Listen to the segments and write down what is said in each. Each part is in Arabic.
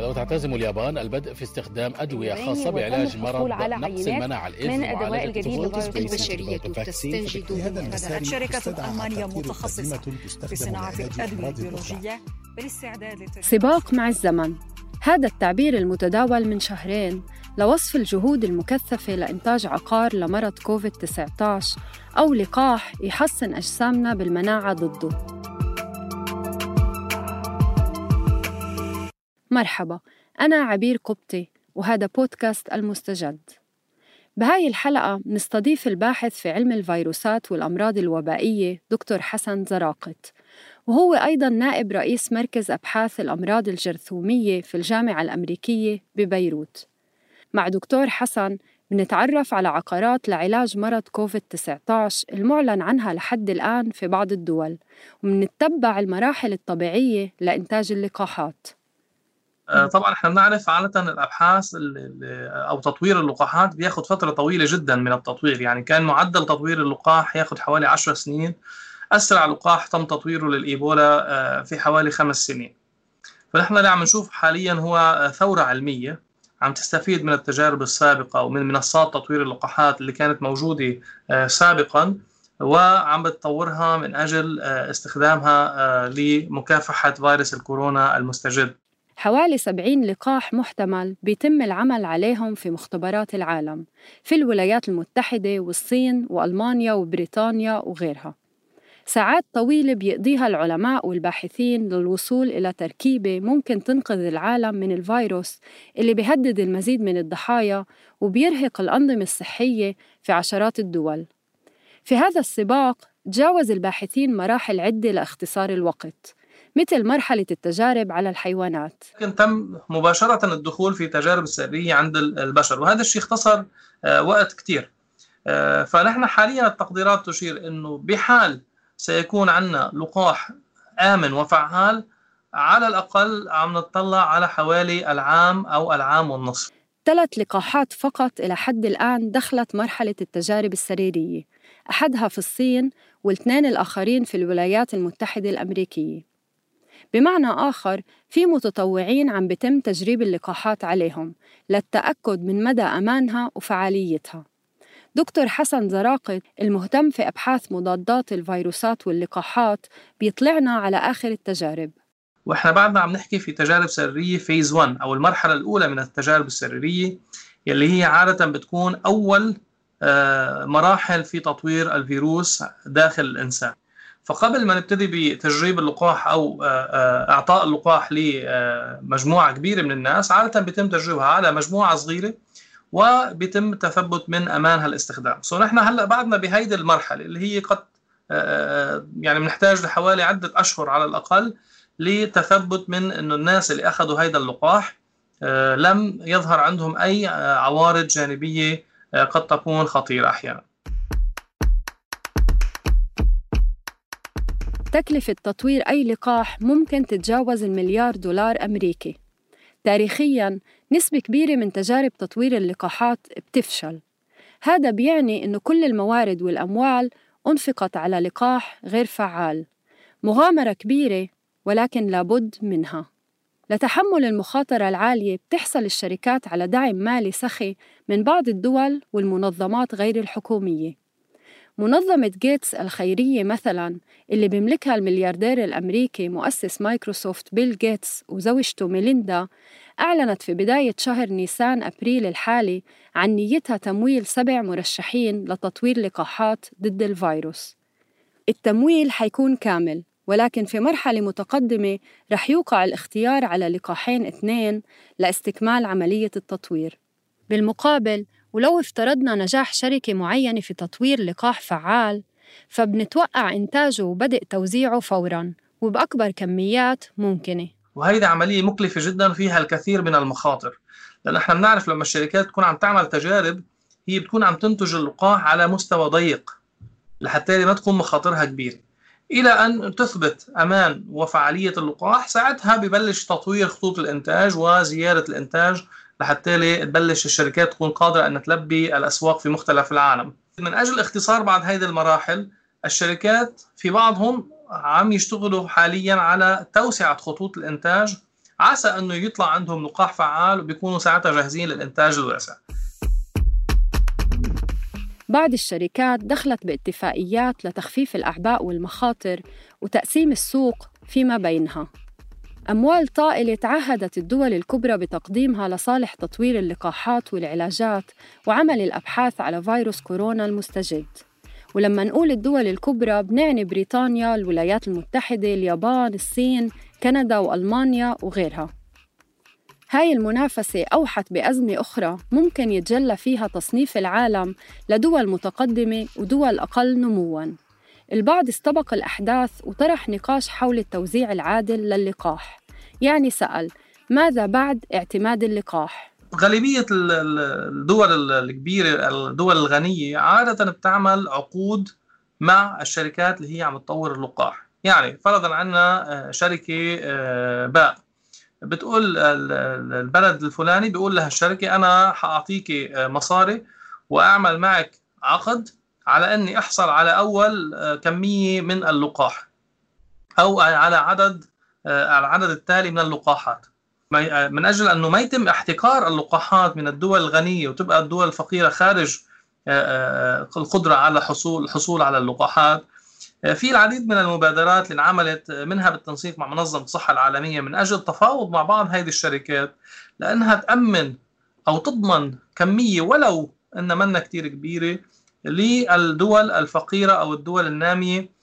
لو تعتزم اليابان البدء في استخدام أدوية خاصة بعلاج مرض نقص المناعة الإيدز من ومعالجة الجديد لفيروس البشرية تستنجد من شركة ألمانيا متخصصة في صناعة الأدوية البيولوجية بالإستعداد سباق مع الزمن. هذا التعبير المتداول من شهرين لوصف الجهود المكثفة لإنتاج عقار لمرض كوفيد-19 أو لقاح يحسن أجسامنا بالمناعة ضده. مرحبا أنا عبير قبطي وهذا بودكاست المستجد. بهاي الحلقة نستضيف الباحث في علم الفيروسات والأمراض الوبائية دكتور حسن زراقت وهو أيضا نائب رئيس مركز أبحاث الأمراض الجرثومية في الجامعة الأمريكية ببيروت. مع دكتور حسن بنتعرف على عقارات لعلاج مرض كوفيد-19 المعلن عنها لحد الآن في بعض الدول ومنتبع المراحل الطبيعية لإنتاج اللقاحات. طبعا إحنا بنعرف عادة الأبحاث ال- ال- أو تطوير اللقاحات بياخد فترة طويلة جدا من التطوير. يعني كان معدل تطوير اللقاح ياخد حوالي 10 سنين. أسرع لقاح تم تطويره للإيبولا آه، في حوالي خمس سنين. فنحن اللي عم نشوف حاليا هو آه، ثورة علمية عم تستفيد من التجارب السابقة ومن منصات تطوير اللقاحات اللي كانت موجودة آه، سابقا وعم بتطورها من أجل آه، استخدامها آه، لمكافحة فيروس الكورونا المستجد. حوالي 70 لقاح محتمل بيتم العمل عليهم في مختبرات العالم في الولايات المتحدة والصين وألمانيا وبريطانيا وغيرها. ساعات طويلة بيقضيها العلماء والباحثين للوصول إلى تركيبة ممكن تنقذ العالم من الفيروس اللي بيهدد المزيد من الضحايا وبيرهق الأنظمة الصحية في عشرات الدول. في هذا السباق تجاوز الباحثين مراحل عدة لاختصار الوقت مثل مرحلة التجارب على الحيوانات. لكن تم مباشرة الدخول في تجارب سرية عند ال- البشر وهذا الشيء اختصر آه، وقت كتير. آه، فنحن حاليا التقديرات تشير أنه بحال سيكون عندنا لقاح آمن وفعال على الأقل عم نطلع على حوالي العام أو العام والنصف. ثلاث لقاحات فقط إلى حد الآن دخلت مرحلة التجارب السريرية أحدها في الصين والاثنين الآخرين في الولايات المتحدة الأمريكية. بمعنى آخر في متطوعين عم بتم تجريب اللقاحات عليهم للتأكد من مدى أمانها وفعاليتها. دكتور حسن زراقت المهتم في أبحاث مضادات الفيروسات واللقاحات بيطلعنا على آخر التجارب. وإحنا بعدنا عم نحكي في تجارب سريريه phase 1 أو المرحلة الأولى من التجارب السريريه يلي هي عادة بتكون أول آه، مراحل في تطوير الفيروس داخل الإنسان. فقبل ما نبتدي بتجريب اللقاح أو آه، آه، إعطاء اللقاح لمجموعة كبيرة من الناس عادة بيتم تجريبها على مجموعة صغيرة وبيتم تثبت من امانها الاستخدام so نحن هلأ بعدنا بهيدي المرحلة اللي هي قد آه، يعني بنحتاج لحوالي عدة أشهر على الأقل لتثبت من إنه الناس اللي أخذوا هيدا اللقاح لم يظهر عندهم أي عوارض جانبية قد تكون خطيرة أحيانا. تكلفة تطوير أي لقاح ممكن تتجاوز المليار دولار أمريكي. تاريخياً نسبة كبيرة من تجارب تطوير اللقاحات بتفشل. هذا بيعني إنه كل الموارد والأموال أنفقت على لقاح غير فعال. مغامرة كبيرة ولكن لابد منها. لتحمل المخاطرة العالية بتحصل الشركات على دعم مالي سخي من بعض الدول والمنظمات غير الحكومية. منظمة جيتس الخيرية مثلاً اللي بيملكها الملياردير الأمريكي مؤسس مايكروسوفت بيل جيتس وزوجته ميليندا أعلنت في بداية شهر نيسان أبريل الحالي عن نيتها تمويل سبع مرشحين لتطوير لقاحات ضد الفيروس. التمويل حيكون كامل ولكن في مرحلة متقدمة رح يوقع الاختيار على لقاحين اثنين لاستكمال عملية التطوير. بالمقابل ولو افترضنا نجاح شركة معينة في تطوير لقاح فعال فبنتوقع إنتاجه وبدء توزيعه فوراً وبأكبر كميات ممكنة. وهيدي عملية مكلفة جدا وفيها الكثير من المخاطر لأن إحنا بنعرف لما الشركات تكون عم تعمل تجارب هي بتكون عم تنتج اللقاح على مستوى ضيق لحتى ما تكون مخاطرها كبيرة. إلى أن تثبت أمان وفعالية اللقاح ساعتها ببلش تطوير خطوط الإنتاج وزيادة الإنتاج لحتى تبلش الشركات تكون قادرة أن تلبي الأسواق في مختلف العالم. من أجل اختصار بعض هذه المراحل الشركات في بعضهم عم يشتغلوا حاليا على توسعة خطوط الإنتاج عسى أنه يطلع عندهم لقاح فعال وبيكونوا ساعتها جاهزين للإنتاج الواسع. بعض الشركات دخلت باتفاقيات لتخفيف الأعباء والمخاطر وتقسيم السوق فيما بينها. أموال طائلة تعهدت الدول الكبرى بتقديمها لصالح تطوير اللقاحات والعلاجات وعمل الأبحاث على فيروس كورونا المستجد. ولما نقول الدول الكبرى بنعني بريطانيا، الولايات المتحدة، اليابان، الصين، كندا وألمانيا وغيرها. هاي المنافسة أوحت بأزمة أخرى ممكن يتجلى فيها تصنيف العالم لدول متقدمة ودول أقل نمواً. البعض استبق الأحداث وطرح نقاش حول التوزيع العادل للقاح. يعني سأل ماذا بعد اعتماد اللقاح؟ غالبية الدول الكبيرة الدول الغنية عادة بتعمل عقود مع الشركات اللي هي عم تطور اللقاح. يعني فرضا عنا آه، شركة آه، باء. بتقول البلد الفلاني بيقول لها الشركة أنا حأعطيك آه، مصاري وأعمل معك عقد على أني أحصل على أول كمية من اللقاح أو على عدد العدد التالي من اللقاحات. من أجل أنه ما يتم احتكار اللقاحات من الدول الغنية وتبقى الدول الفقيرة خارج آه، آه، القدرة على حصول الحصول على اللقاحات. آه، في العديد من المبادرات اللي انعملت منها بالتنسيق مع منظمة الصحة العالمية من أجل التفاوض مع بعض هذه الشركات لأنها تأمن أو تضمن كمية ولو أن منا كثير كبيرة للدول الفقيرة أو الدول النامية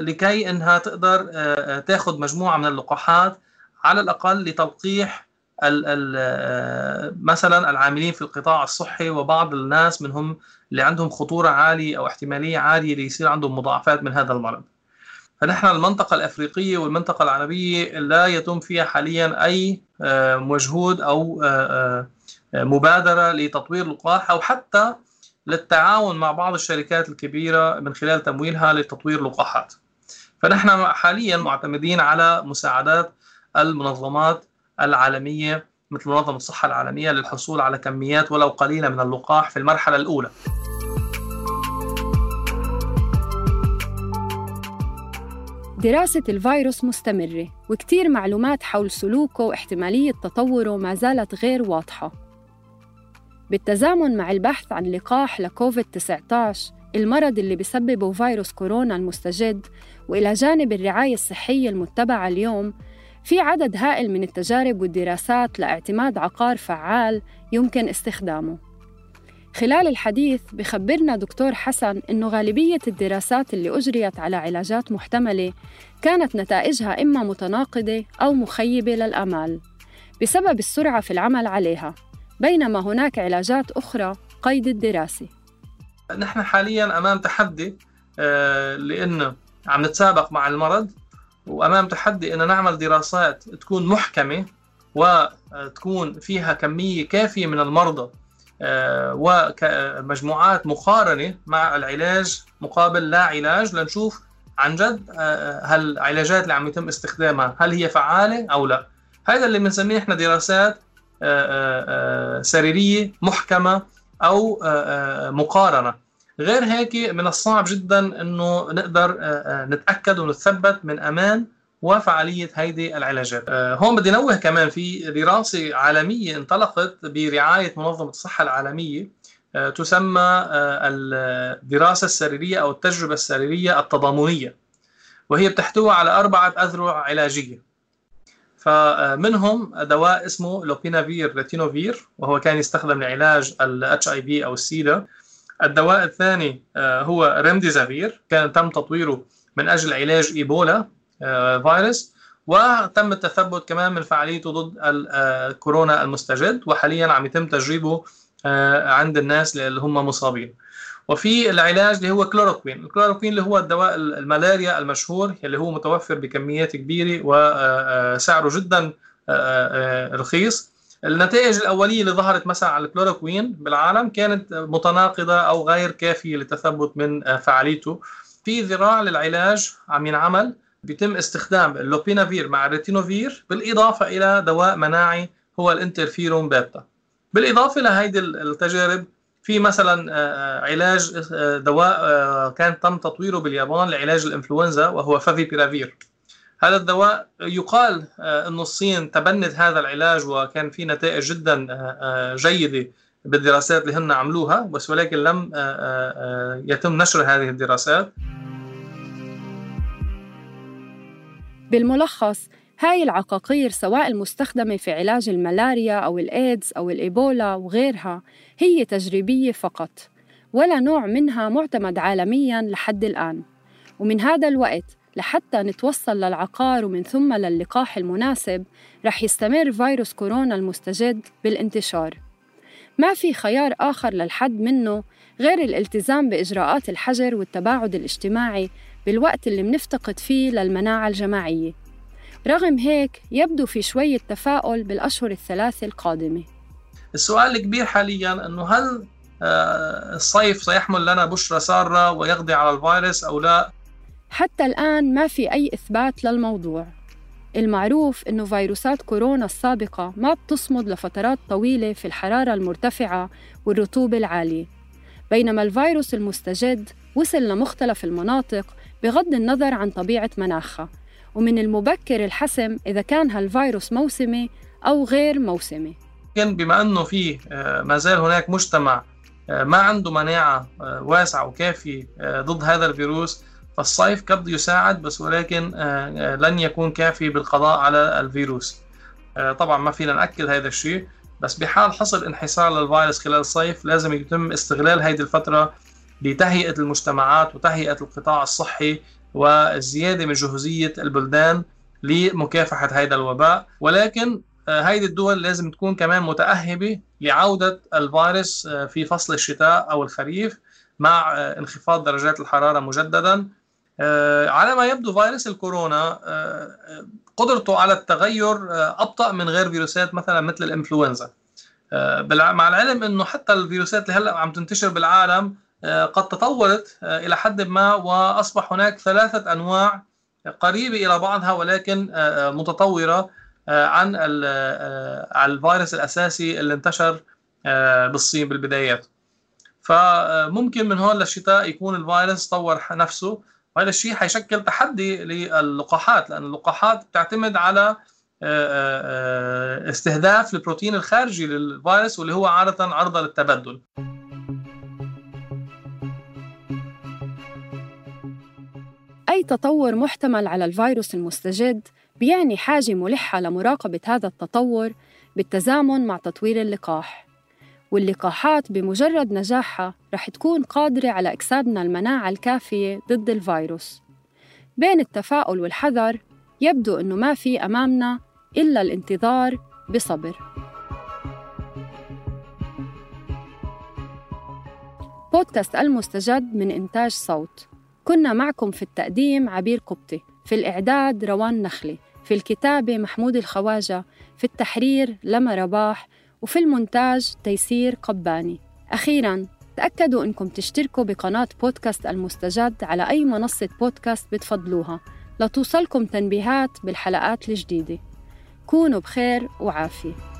لكي إنها تقدر تاخذ مجموعة من اللقاحات على الأقل لتلقيح ال ال مثلا العاملين في القطاع الصحي وبعض الناس منهم اللي عندهم خطورة عالية أو احتمالية عالية ليصير عندهم مضاعفات من هذا المرض. فنحن المنطقة الأفريقية والمنطقة العربية لا يتم فيها حاليا أي آه، مجهود أو آه، آه، مبادرة لتطوير لقاح أو حتى للتعاون مع بعض الشركات الكبيرة من خلال تمويلها لتطوير لقاحات فنحن حاليا معتمدين على مساعدات المنظمات العالمية مثل منظمة الصحة العالمية للحصول على كميات ولو قليلة من اللقاح في المرحلة الأولى. دراسة الفيروس مستمرة وكتير معلومات حول سلوكه واحتمالية تطوره ما زالت غير واضحة. بالتزامن مع البحث عن لقاح لكوفيد-19 المرض اللي بسببه فيروس كورونا المستجد وإلى جانب الرعاية الصحية المتبعة اليوم في عدد هائل من التجارب والدراسات لاعتماد عقار فعال يمكن استخدامه. خلال الحديث بخبرنا دكتور حسن إنه غالبية الدراسات اللي أجريت على علاجات محتملة كانت نتائجها إما متناقضة أو مخيبة للآمال بسبب السرعة في العمل عليها. بينما هناك علاجات أخرى قيد الدراسة. نحن حاليا أمام تحدي آه، لأنه عم نتسابق مع المرض وأمام تحدي ان نعمل دراسات تكون محكمة وتكون فيها كمية كافية من المرضى آه، ومجموعات مقارنة مع العلاج مقابل لا علاج لنشوف عن جد آه، هل العلاجات اللي عم يتم استخدامها هل هي فعالة أو لا. هذا اللي بنسميه إحنا دراسات آه، سريرية محكمة أو مقارنة غير هيك من الصعب جدا إنه نقدر آه، آه، نتأكد ونتثبت من أمان وفعالية هيدي العلاجات. آه، هون بدي نوه كمان في دراسة عالمية انطلقت برعاية منظمة الصحة العالمية تسمى الدراسة السريرية أو التجربة السريرية التضامنية وهي بتحتوي على أربعة أذرع علاجية فمنهم دواء اسمه لوبينافير ريتينوفير وهو كان يستخدم لعلاج ال HIV أو السيدا الدواء الثاني هو ريمديزافير كان تم تطويره من أجل علاج Ebola virus وتم التثبت كمان من فعاليته ضد الكورونا المستجد وحاليا عم يتم تجريبه عند الناس اللي هم مصابين. وفي العلاج اللي هو كلوروكوين. الكلوروكوين اللي هو الدواء الملاريا المشهور اللي هو متوفر بكميات كبيرة وسعره جدا رخيص. النتائج الأولية اللي ظهرت مثلا على الكلوروكوين بالعالم كانت متناقضة أو غير كافية للتثبت من فعاليته. في ذراع للعلاج عم ينعمل بيتم استخدام اللوبينافير مع الريتونافير بالإضافة إلى دواء مناعي هو الانترفيرون بيتا بالإضافة لهيدي التجارب في مثلا علاج دواء كان تم تطويره باليابان لعلاج الإنفلونزا وهو فافي بيرافير هذا الدواء يقال أن الصين تبنت هذا العلاج وكان في نتائج جدا جيدة بالدراسات اللي هن عملوها بس ولكن لم يتم نشر هذه الدراسات. بالملخص هاي العقاقير سواء المستخدمة في علاج الملاريا أو الإيدز أو الإيبولا وغيرها هي تجريبية فقط ولا نوع منها معتمد عالمياً لحد الآن. ومن هذا الوقت لحتى نتوصل للعقار ومن ثم للقاح المناسب رح يستمر فيروس كورونا المستجد بالانتشار. ما في خيار آخر للحد منه غير الالتزام بإجراءات الحجر والتباعد الاجتماعي بالوقت اللي منفتقد فيه للمناعة الجماعية. رغم هيك يبدو في شوية تفاؤل بالأشهر الثلاثة القادمة. السؤال الكبير حاليا أنه هل الصيف سيحمل لنا بشرة سارة ويقضي على الفيروس أو لا؟ حتى الآن ما في أي إثبات للموضوع. المعروف إنه فيروسات كورونا السابقة ما بتصمد لفترات طويلة في الحرارة المرتفعة والرطوبة العالية. بينما الفيروس المستجد وصل لمختلف المناطق بغض النظر عن طبيعة مناخها. ومن المبكر الحسم إذا كان هالفيروس موسمي أو غير موسمي. لكن بما أنه في ما زال هناك مجتمع ما عنده مناعة واسعة وكافية ضد هذا الفيروس فالصيف قد يساعد بس ولكن لن يكون كافي بالقضاء على الفيروس. طبعا ما فينا نأكد هذا الشيء بس بحال حصل انحسار للفيروس خلال الصيف لازم يتم استغلال هذه الفترة لتهيئة المجتمعات وتهيئة القطاع الصحي والزيادة من جهوزية البلدان لمكافحة هذا الوباء. ولكن هذه الدول لازم تكون كمان متأهبة لعودة الفيروس في فصل الشتاء أو الخريف مع انخفاض درجات الحرارة مجددا. على ما يبدو فيروس الكورونا قدرته على التغير أبطأ من غير فيروسات مثلا مثل الإنفلونزا. مع العلم أنه حتى الفيروسات اللي هلأ عم تنتشر بالعالم قد تطورت إلى حد ما وأصبح هناك ثلاثة أنواع قريبة إلى بعضها ولكن متطورة عن الفيروس الأساسي اللي انتشر بالصين بالبدايات. فممكن من هون للشتاء يكون الفيروس طور نفسه وهذا الشيء حيشكل تحدي للقاحات لأن اللقاحات بتعتمد على استهداف البروتين الخارجي للفيروس واللي هو عادة عرضة للتبدل. أي تطور محتمل على الفيروس المستجد بيعني حاجة ملحة لمراقبة هذا التطور بالتزامن مع تطوير اللقاح. واللقاحات بمجرد نجاحها رح تكون قادرة على إكسابنا المناعة الكافية ضد الفيروس. بين التفاؤل والحذر يبدو أنه ما في أمامنا إلا الانتظار بصبر. بودكاست المستجد من إنتاج صوت. كنا معكم في التقديم عبير قبطي في الإعداد روان نخلي في الكتابة محمود الخواجة في التحرير لما رباح وفي المونتاج تيسير قباني. أخيراً تأكدوا أنكم تشتركوا بقناة بودكاست المستجد على أي منصة بودكاست بتفضلوها لتوصلكم تنبيهات بالحلقات الجديدة. كونوا بخير وعافية.